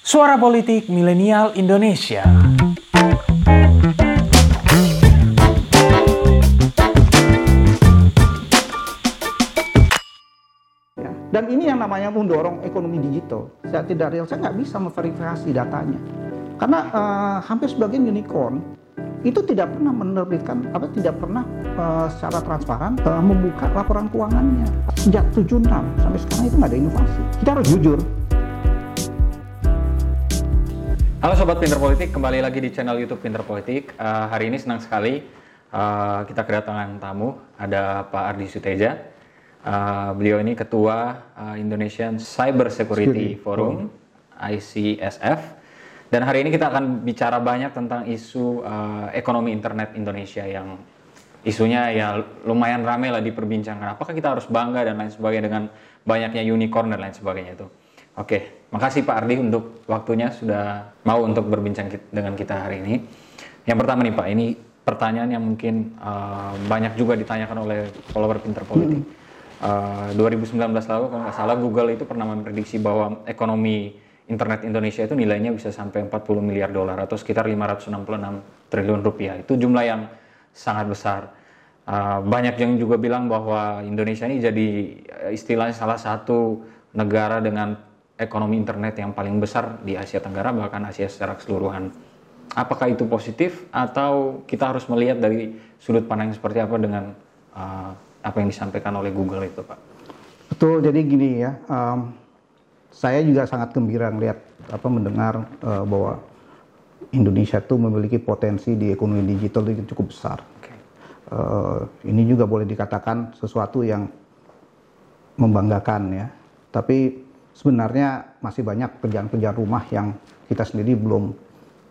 Suara Politik Milenial Indonesia. Dan ini yang namanya mendorong ekonomi digital. Saya tidak real, saya nggak bisa memverifikasi datanya. Karena eh, hampir sebagian unicorn itu tidak pernah menerbitkan apa tidak pernah eh, secara transparan eh, membuka laporan keuangannya sejak 76 sampai sekarang itu nggak ada inovasi. Kita harus jujur. Halo Sobat Pinter Politik, kembali lagi di channel YouTube Pinter Politik. Uh, hari ini senang sekali uh, kita kedatangan tamu, ada Pak Ardi Suteja. Uh, beliau ini Ketua uh, Indonesian Cyber Security Security Forum, ICSF. Dan hari ini kita akan bicara banyak tentang isu uh, ekonomi internet Indonesia yang isunya ya lumayan ramai lah diperbincangkan. Apakah kita harus bangga dan lain sebagainya dengan banyaknya unicorn dan lain sebagainya itu. Oke, makasih Pak Ardi untuk waktunya sudah mau untuk berbincang dengan kita hari ini. Yang pertama nih Pak, ini pertanyaan yang mungkin uh, banyak juga ditanyakan oleh follower Pinter Politik. Uh, 2019 lalu kalau nggak salah Google itu pernah memprediksi bahwa ekonomi internet Indonesia itu nilainya bisa sampai 40 miliar dolar atau sekitar 566 triliun rupiah. Itu jumlah yang sangat besar. Uh, banyak yang juga bilang bahwa Indonesia ini jadi istilahnya salah satu negara dengan ekonomi internet yang paling besar di Asia Tenggara bahkan Asia secara keseluruhan. Apakah itu positif atau kita harus melihat dari sudut pandang seperti apa dengan uh, apa yang disampaikan oleh Google itu, Pak? Betul, jadi gini ya. em, saya juga sangat gembira melihat apa mendengar eh, bahwa Indonesia itu memiliki potensi di ekonomi digital yang cukup besar. Oke. Eh, ini juga boleh dikatakan sesuatu yang membanggakan ya. Tapi sebenarnya masih banyak kerjaan-kerjaan rumah yang kita sendiri belum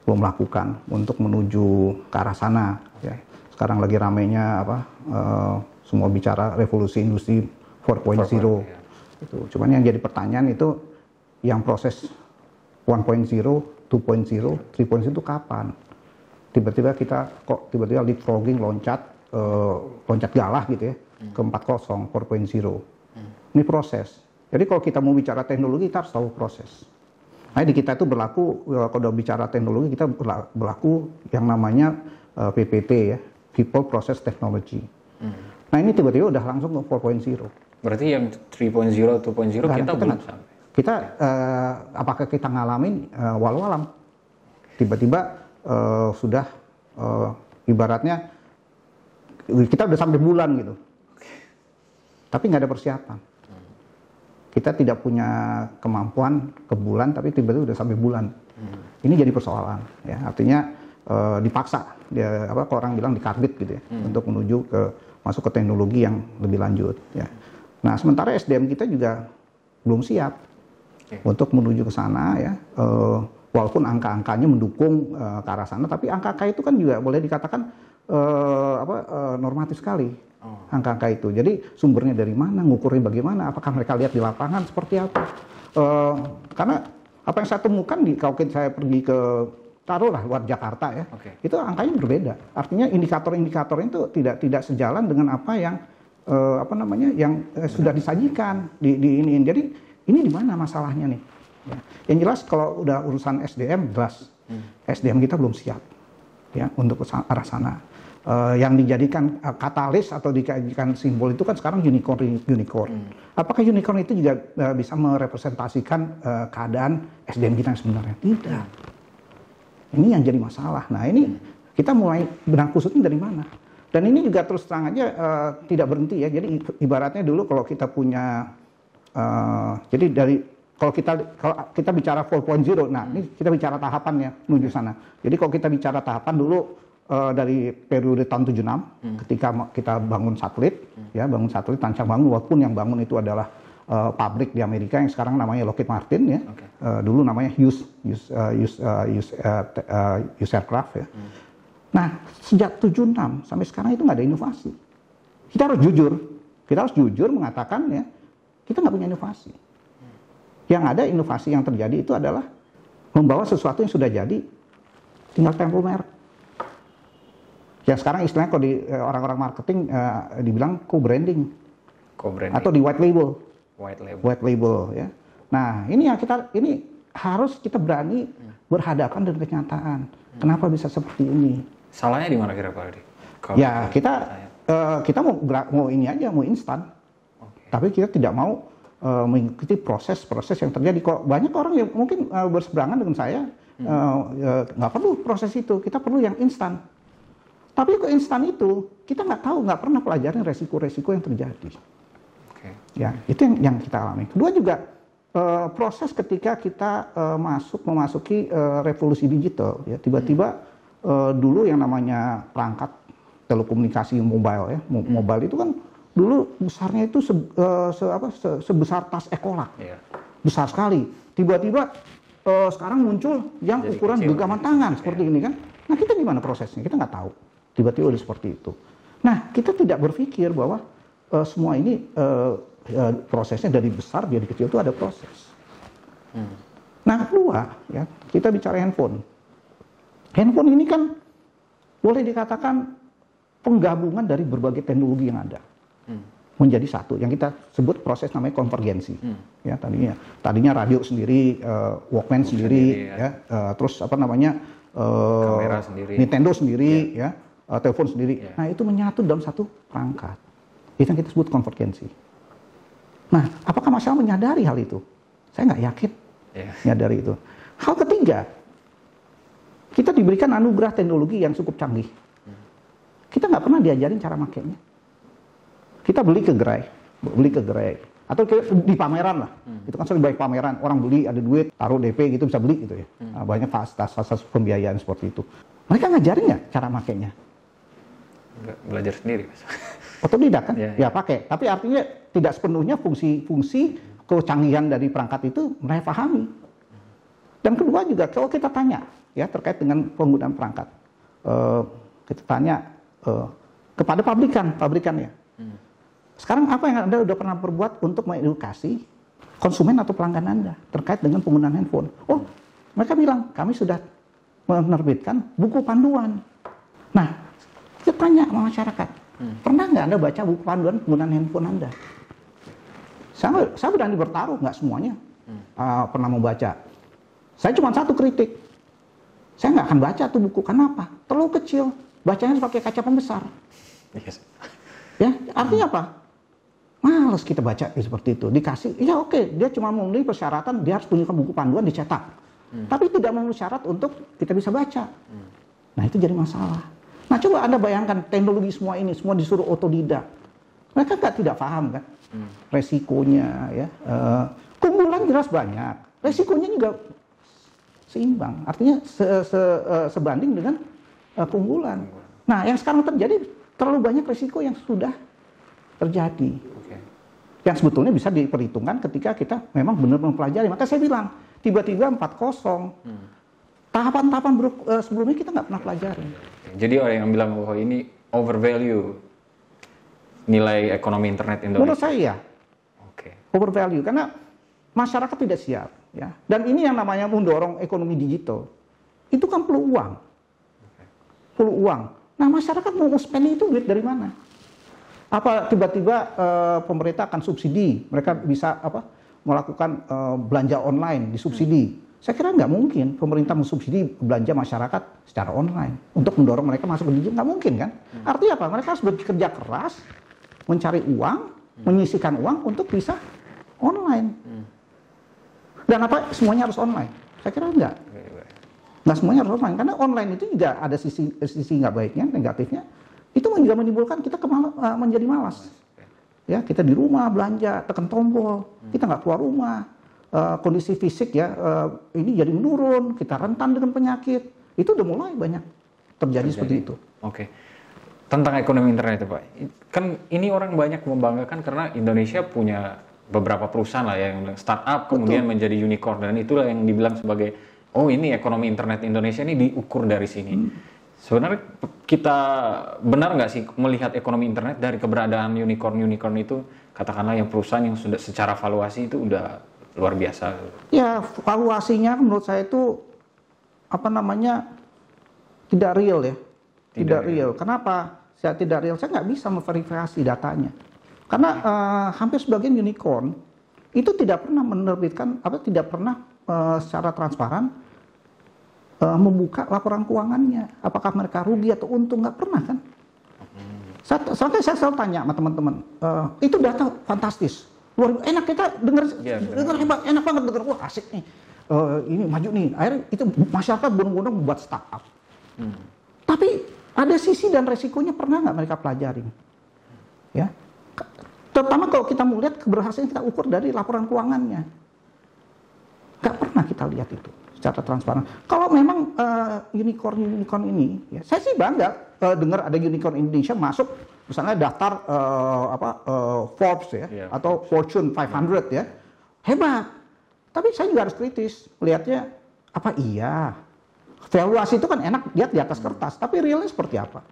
belum lakukan untuk menuju ke arah sana. Ya. Sekarang lagi ramainya apa? eh, semua bicara revolusi industri 4.0. ya. Itu. Cuman yang jadi pertanyaan itu yang proses 1.0, 2.0, 3.0 itu kapan? Tiba-tiba kita kok tiba-tiba leapfrogging loncat eh, loncat galah gitu ya ke 4.0, 4.0. Ini proses. Jadi kalau kita mau bicara teknologi kita harus tahu proses. Nah di kita itu berlaku eh, kalau udah bicara teknologi kita berla- berlaku yang namanya eh, PPT ya, People Process Technology. Nah ini tiba-tiba udah langsung ke 4.0. Berarti yang 3.0, 2.0 Nggak, kita kita belum nggak- sampai. Kita eh, apakah kita ngalamin eh, walau alam tiba-tiba eh, sudah eh, ibaratnya kita udah sampai bulan gitu, tapi nggak ada persiapan. Kita tidak punya kemampuan ke bulan, tapi tiba-tiba udah sampai bulan. Ini jadi persoalan, ya. Artinya eh, dipaksa, dia apa kalau orang bilang dikarbit gitu ya, untuk menuju ke masuk ke teknologi yang lebih lanjut, ya. Nah sementara SDM kita juga belum siap Oke. untuk menuju ke sana ya. Eh, walaupun angka-angkanya mendukung eh, ke arah sana, tapi angka-angka itu kan juga boleh dikatakan eh, apa eh, normatif sekali. Angka-angka itu. Jadi sumbernya dari mana, ngukurnya bagaimana, apakah mereka lihat di lapangan seperti apa? Eh, karena apa yang saya temukan di kalau saya pergi ke taruhlah luar Jakarta ya, Oke. itu angkanya berbeda. Artinya indikator-indikator itu tidak tidak sejalan dengan apa yang eh, apa namanya yang eh, sudah disajikan di, di ini. Jadi ini di mana masalahnya nih? Ya. Yang jelas kalau udah urusan SDM jelas SDM kita belum siap ya untuk arah sana. Eh, yang dijadikan eh, katalis atau dijadikan simbol itu kan sekarang unicorn unicorn. Apakah unicorn itu juga eh, bisa merepresentasikan eh, keadaan SDM kita yang sebenarnya? Tidak. Ini yang jadi masalah. Nah ini kita mulai benang kusutnya dari mana? Dan ini juga terus terang aja eh, tidak berhenti ya. Jadi ibaratnya dulu kalau kita punya, eh, jadi dari kalau kita kalau kita bicara 4.0, nah ini kita bicara tahapannya menuju sana. Jadi kalau kita bicara tahapan dulu eh, dari periode tahun 76 ketika ma- kita bangun satelit, ya bangun satelit tancap bangun walaupun yang bangun itu adalah eh, pabrik di Amerika yang sekarang namanya Lockheed Martin ya. Oke. Eh, dulu namanya Hughes Hughes eh, Hughes, eh, Hughes, te- eh, Hughes Aircraft ya. Nah, sejak 76 sampai sekarang itu nggak ada inovasi. Kita harus jujur, kita harus jujur mengatakan ya, kita nggak punya inovasi. Yang ada inovasi yang terjadi itu adalah membawa sesuatu yang sudah jadi, tinggal tempel merek. Yang sekarang istilahnya kalau di eh, orang-orang marketing eh, dibilang co-branding Co-branding. atau di white label white label. white label ya. Nah, ini yang kita ini harus kita berani berhadapan dengan kenyataan. Kenapa bisa seperti ini? Salahnya di mana kira Pak Aldi? Kalau Ya kita eh, kita mau mau ini aja mau instan, Oke. tapi kita tidak mau eh, mengikuti proses-proses yang terjadi. Kok banyak orang yang mungkin eh, berseberangan dengan saya Hmm. eh, eh, nggak perlu proses itu, kita perlu yang instan. Tapi kok instan itu kita nggak tahu, nggak pernah pelajarin resiko-resiko yang terjadi. Oke. Ya, itu yang, yang kita alami. Kedua juga eh, proses ketika kita eh, masuk memasuki eh, revolusi digital, ya tiba-tiba eh, dulu yang namanya perangkat telekomunikasi mobile ya, mo- mobile itu kan dulu besarnya itu se, se- apa, se- sebesar tas ekolak, Iya. besar sekali. Tiba-tiba sekarang muncul yang Jadi ukuran genggaman tangan seperti ini kan. Nah kita gimana prosesnya? Kita nggak tahu. Tiba-tiba udah seperti itu. Nah kita tidak berpikir bahwa eh, semua ini eh, eh, prosesnya dari besar jadi kecil itu ada proses. Nah kedua ya kita bicara handphone. Handphone ini kan boleh dikatakan penggabungan dari berbagai teknologi yang ada. Menjadi satu. Yang kita sebut proses namanya konvergensi. Ya tadinya tadinya radio sendiri eh, Walkman sendiri, sendiri, ya, eh, terus apa namanya Kamera sendiri. Nintendo sendiri ya eh, telepon sendiri Iya. nah itu menyatu dalam satu perangkat itu yang kita sebut konvergensi nah apakah masyarakat menyadari hal itu saya nggak yakin Iya. menyadari itu hal ketiga kita diberikan anugerah teknologi yang cukup canggih kita nggak pernah diajarin cara makainya kita beli ke gerai, beli ke gerai, atau ke- di pameran lah. Itu kan sering baik pameran, orang beli ada duit, taruh DP gitu bisa beli gitu ya. Nah, banyak fasilitas-fasilitas pembiayaan seperti itu. Mereka ngajarin nggak cara makainya? Belajar sendiri. Mas. Otodidak kan? Iya, Ya pakai. Tapi artinya tidak sepenuhnya fungsi-fungsi kecanggihan dari perangkat itu mereka pahami. Dan kedua juga kalau kita tanya ya terkait dengan penggunaan perangkat, Eh, kita tanya eh, kepada pabrikan, pabrikan ya. Sekarang apa yang Anda sudah pernah berbuat untuk mengedukasi konsumen atau pelanggan Anda terkait dengan penggunaan handphone? Oh, mereka bilang kami sudah menerbitkan buku panduan. Nah, tanya sama masyarakat, pernah nggak Anda baca buku panduan penggunaan handphone Anda? Saya, saya berani bertaruh, nggak semuanya uh, pernah membaca. Saya cuma satu kritik. Saya nggak akan baca tuh buku. Kenapa? Terlalu kecil. Bacanya pakai kaca pembesar. Yes. Ya, artinya apa? Males kita baca seperti itu. Dikasih, ya oke, dia cuma memenuhi persyaratan, dia harus punya buku panduan dicetak. Tapi tidak memenuhi syarat untuk kita bisa baca. Nah itu jadi masalah. Nah coba anda bayangkan teknologi semua ini, semua disuruh otodidak. Mereka nggak tidak paham kan resikonya ya. Eh, keunggulan jelas banyak, resikonya juga seimbang. Artinya se- se- eh, sebanding dengan keunggulan. Nah yang sekarang terjadi terlalu banyak resiko yang sudah terjadi yang sebetulnya bisa diperhitungkan ketika kita memang benar mempelajari. Maka saya bilang, tiba-tiba 4-0. Tahapan-tahapan ber- eh, sebelumnya kita nggak pernah pelajari. Jadi orang yang bilang bahwa ini overvalue nilai ekonomi internet Menurut Indonesia. saya ya, Oke. overvalue. Karena masyarakat tidak siap. ya. Dan ini yang namanya mendorong ekonomi digital. Itu kan perlu uang. Perlu uang. Nah masyarakat mau spending itu duit dari mana? Apa tiba-tiba eh, pemerintah akan subsidi? Mereka bisa apa melakukan eh, belanja online disubsidi? Saya kira nggak mungkin pemerintah mensubsidi belanja masyarakat secara online untuk mendorong mereka masuk ke digital nggak mungkin kan? Artinya apa? Mereka harus bekerja keras, mencari uang, menyisikan uang untuk bisa online. Dan apa semuanya harus online? Saya kira enggak. Nggak semuanya harus online karena online itu juga ada sisi sisi nggak baiknya, negatifnya. Itu juga menimbulkan kita kemal- eh, menjadi malas. Ya kita di rumah belanja tekan tombol, kita nggak keluar rumah, Eh, kondisi fisik ya eh, ini jadi menurun, kita rentan dengan penyakit. Itu udah mulai banyak terjadi, seperti itu. Oke. Tentang ekonomi internet itu Pak. Kan ini orang banyak membanggakan karena Indonesia punya beberapa perusahaan lah ya, yang startup kemudian menjadi unicorn dan itulah yang dibilang sebagai oh ini ekonomi internet Indonesia ini diukur dari sini. Sebenarnya kita benar nggak sih melihat ekonomi internet dari keberadaan unicorn-unicorn itu katakanlah yang perusahaan yang sudah secara valuasi itu udah luar biasa. Ya valuasinya menurut saya itu apa namanya tidak real ya, tidak, real. Kenapa? Saya tidak real. Saya nggak bisa memverifikasi datanya. Karena eh, hampir sebagian unicorn itu tidak pernah menerbitkan apa tidak pernah uh, secara transparan uh, membuka laporan keuangannya. Apakah mereka rugi atau untung? Nggak pernah kan? Saya, saya, saya selalu tanya sama teman-teman, uh, itu data fantastis, luar enak kita dengar, Ya, dengar hebat, enak banget dengar, wah asik nih, uh, ini maju nih. Akhirnya itu masyarakat benar-benar membuat startup. Hmm. Tapi ada sisi dan resikonya pernah nggak mereka pelajari? Ya, terutama kalau kita mau lihat keberhasilan kita ukur dari laporan keuangannya. Nggak pernah kita lihat itu secara transparan. Kalau memang uh, unicorn unicorn ini, ya, saya sih bangga uh, dengar ada unicorn Indonesia masuk, misalnya daftar uh, apa uh, Forbes ya, yeah. atau Fortune 500 ya, hebat. Tapi saya juga harus kritis melihatnya apa iya valuasi itu kan enak lihat di atas kertas, tapi realnya seperti apa?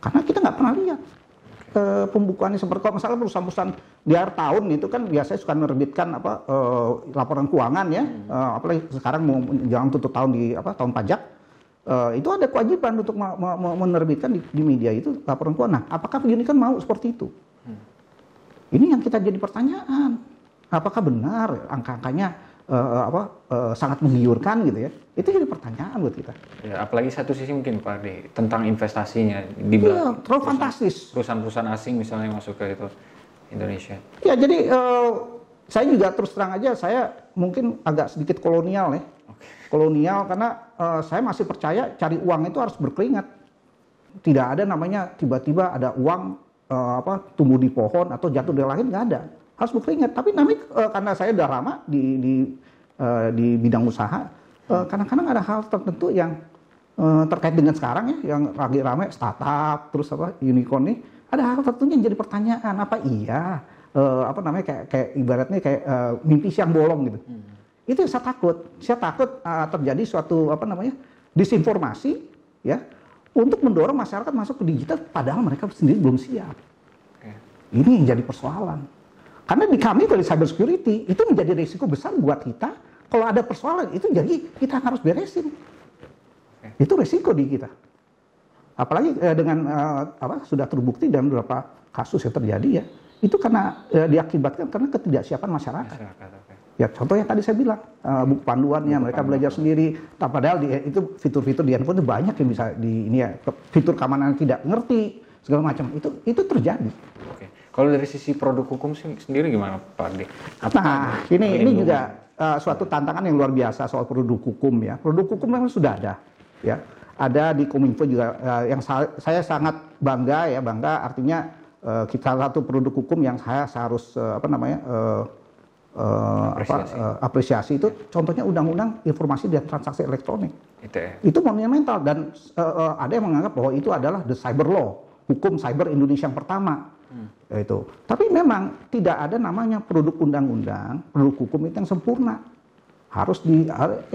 Karena kita nggak pernah lihat uh, pembukuannya seperti kalau misalnya perusahaan-perusahaan di akhir tahun itu kan biasanya suka menerbitkan apa uh, laporan keuangan ya, uh, apalagi sekarang mau jangan tutup tahun di apa tahun pajak. Uh, itu ada kewajiban untuk menerbitkan di, di media itu laporan keuangan. Nah, apakah kan mau seperti itu? Hmm. Ini yang kita jadi pertanyaan. Apakah benar angka-angkanya uh, apa uh, sangat menggiurkan gitu ya? Itu jadi pertanyaan buat kita. Ya, apalagi satu sisi mungkin Pak Ade tentang investasinya di ya, terlalu fantastis. Perusahaan-perusahaan asing misalnya masuk ke itu Indonesia. Ya jadi uh, saya juga terus terang aja saya mungkin agak sedikit kolonial ya. Kolonial karena uh, saya masih percaya cari uang itu harus berkeringat. Tidak ada namanya tiba-tiba ada uang uh, apa tumbuh di pohon atau jatuh dari langit nggak ada. Harus berkeringat. Tapi namanya uh, karena saya udah lama di di uh, di bidang usaha Eh, kadang-kadang ada hal tertentu yang uh, terkait dengan sekarang ya, yang lagi ramai startup, terus apa unicorn nih, ada hal tertentu yang jadi pertanyaan apa iya, uh, apa namanya kayak, kayak ibaratnya kayak uh, mimpi siang bolong gitu. Hmm. Itu yang saya takut. Saya takut uh, terjadi suatu apa namanya disinformasi ya untuk mendorong masyarakat masuk ke digital padahal mereka sendiri belum siap. Okay. Ini yang jadi persoalan. Karena di kami dari cyber security itu menjadi risiko besar buat kita kalau ada persoalan itu jadi kita harus beresin. Itu resiko di kita. Apalagi eh, dengan eh, apa sudah terbukti dalam beberapa kasus yang terjadi ya, itu karena eh, diakibatkan karena ketidaksiapan masyarakat. masyarakat okay. Ya contohnya tadi saya bilang uh, buku panduannya buku mereka panduan. belajar sendiri. Tak padahal di, itu fitur-fitur di handphone itu banyak yang bisa di ini ya fitur keamanan tidak ngerti segala macam itu itu terjadi. Oke. Kalau dari sisi produk hukum sendiri gimana Pak Adi? Nah ini ini juga uh, suatu tantangan yang luar biasa soal produk hukum ya. Produk hukum memang sudah ada, ya. Ada di Kominfo juga uh, yang sa saya sangat bangga ya, bangga artinya uh, kita satu produk hukum yang saya harus uh, apa namanya uh, uh, apresiasi. Apa, uh, apresiasi itu contohnya undang-undang informasi dan transaksi elektronik. ITE. Itu monumental dan uh, uh, ada yang menganggap bahwa itu adalah the cyber law, hukum cyber Indonesia yang pertama Hmm. Itu. Tapi memang tidak ada namanya produk undang-undang, produk hukum itu yang sempurna. Harus di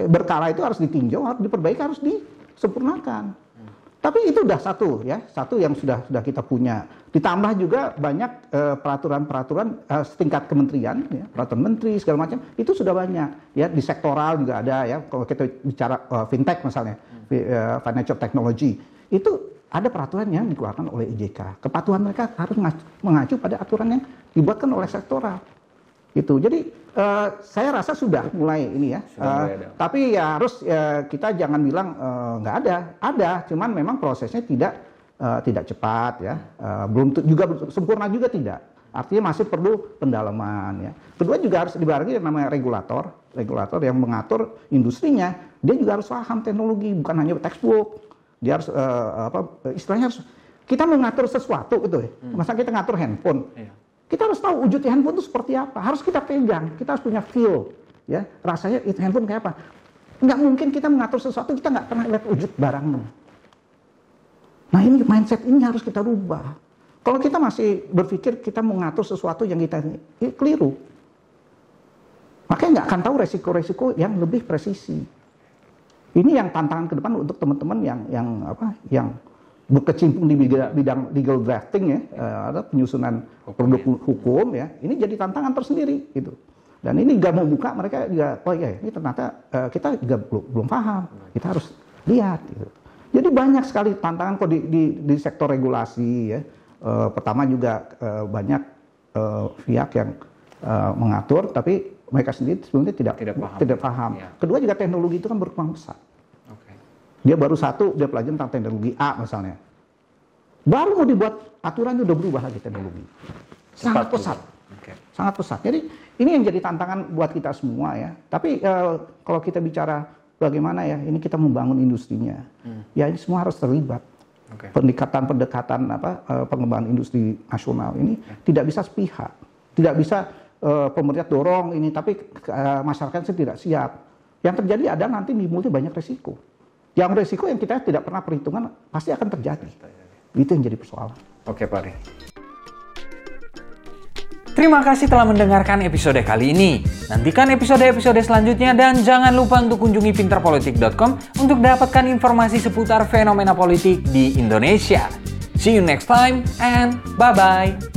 berkala itu harus ditinjau, harus diperbaiki, harus disempurnakan. Tapi itu sudah satu ya, satu yang sudah sudah kita punya. Ditambah juga banyak eh, peraturan-peraturan uh, setingkat kementerian, ya, peraturan menteri segala macam itu sudah banyak. Ya di sektoral juga ada ya. Kalau kita bicara uh, fintech misalnya, hmm. financial technology itu ada peraturan yang dikeluarkan oleh IJK. Kepatuhan mereka harus mengacu pada aturan yang dibuatkan oleh sektoral. Itu. Jadi uh, saya rasa sudah mulai ini ya. uh, tapi ya harus uh, kita jangan bilang nggak uh, ada. Ada, cuman memang prosesnya tidak uh, tidak cepat ya. Uh, belum juga sempurna juga tidak. Artinya masih perlu pendalaman ya. Kedua juga harus dibarengi yang namanya regulator, regulator yang mengatur industrinya. Dia juga harus paham teknologi, bukan hanya textbook dia harus uh, apa istilahnya harus kita mengatur sesuatu gitu ya. Hmm. Masa kita ngatur handphone. Iya. Kita harus tahu wujudnya handphone itu seperti apa. Harus kita pegang, kita harus punya feel ya. Rasanya itu handphone kayak apa? Nggak mungkin kita mengatur sesuatu kita nggak pernah lihat wujud barangnya. Nah ini mindset ini harus kita rubah. Kalau kita masih berpikir kita mengatur sesuatu yang kita ini keliru. Makanya nggak akan tahu resiko-resiko yang lebih presisi. Ini yang tantangan ke depan untuk teman-teman yang yang apa yang berkecimpung di bidang, legal drafting ya, uh, ada penyusunan produk ya. hukum ya. Ini jadi tantangan tersendiri gitu. Dan ini gak mau buka mereka juga oh ya ini ternyata uh, kita juga belum, belum paham. Kita harus lihat gitu. Jadi banyak sekali tantangan kok di, di, di sektor regulasi ya. Uh, pertama juga uh, banyak uh, pihak yang uh, mengatur tapi mereka sendiri sebelumnya tidak Tidak paham. tidak paham. Ya. Kedua juga teknologi itu kan berkembang pesat. Dia baru satu dia pelajari tentang teknologi A misalnya. Baru mau dibuat aturannya udah berubah lagi teknologi. Sangat pesat. Oke. sangat pesat. Jadi ini yang jadi tantangan buat kita semua ya. Tapi eh, kalau kita bicara bagaimana ya, ini kita membangun industrinya. Ya ini semua harus terlibat. Oke. Pendekatan-pendekatan apa eh, pengembangan industri nasional ini tidak bisa sepihak, tidak bisa eh, pemerintah dorong ini, tapi masyarakat tidak siap. Yang terjadi ada nanti timbulnya banyak resiko. Yang resiko yang kita tidak pernah perhitungan pasti akan terjadi. Itu yang jadi persoalan. Oke, Pak Ari. Terima kasih telah mendengarkan episode kali ini. Nantikan episode-episode selanjutnya dan jangan lupa untuk kunjungi pinterpolitik.com untuk dapatkan informasi seputar fenomena politik di Indonesia. See you next time and bye-bye.